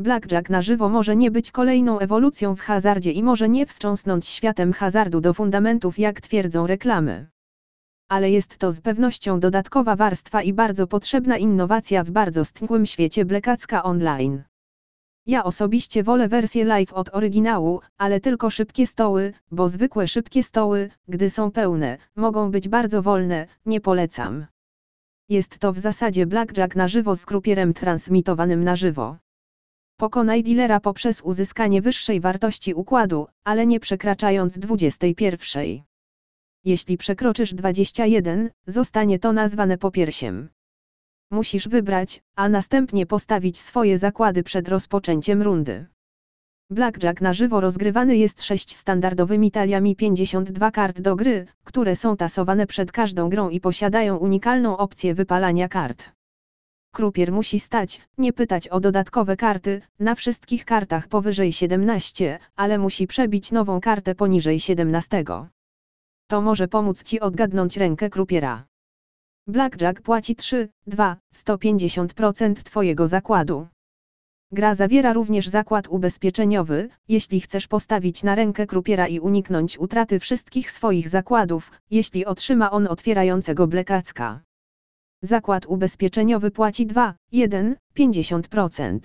Blackjack na żywo może nie być kolejną ewolucją w hazardzie i może nie wstrząsnąć światem hazardu do fundamentów jak twierdzą reklamy. Ale jest to z pewnością dodatkowa warstwa i bardzo potrzebna innowacja w bardzo stnikłym świecie blekacka online. Ja osobiście wolę wersję live od oryginału, ale tylko szybkie stoły, bo zwykłe szybkie stoły, gdy są pełne, mogą być bardzo wolne, nie polecam. Jest to w zasadzie blackjack na żywo z krupierem transmitowanym na żywo. Pokonaj dealera poprzez uzyskanie wyższej wartości układu, ale nie przekraczając 21. Jeśli przekroczysz 21, zostanie to nazwane popiersiem. Musisz wybrać, a następnie postawić swoje zakłady przed rozpoczęciem rundy. Blackjack na żywo rozgrywany jest 6 standardowymi taliami 52 kart do gry, które są tasowane przed każdą grą i posiadają unikalną opcję wypalania kart. Krupier musi stać, nie pytać o dodatkowe karty, na wszystkich kartach powyżej 17, ale musi przebić nową kartę poniżej 17. To może pomóc Ci odgadnąć rękę krupiera. Blackjack płaci 3, 2, 150% Twojego zakładu. Gra zawiera również zakład ubezpieczeniowy, jeśli chcesz postawić na rękę krupiera i uniknąć utraty wszystkich swoich zakładów, jeśli otrzyma on otwierającego blekacka. Zakład ubezpieczeniowy płaci 2, 1, 50%.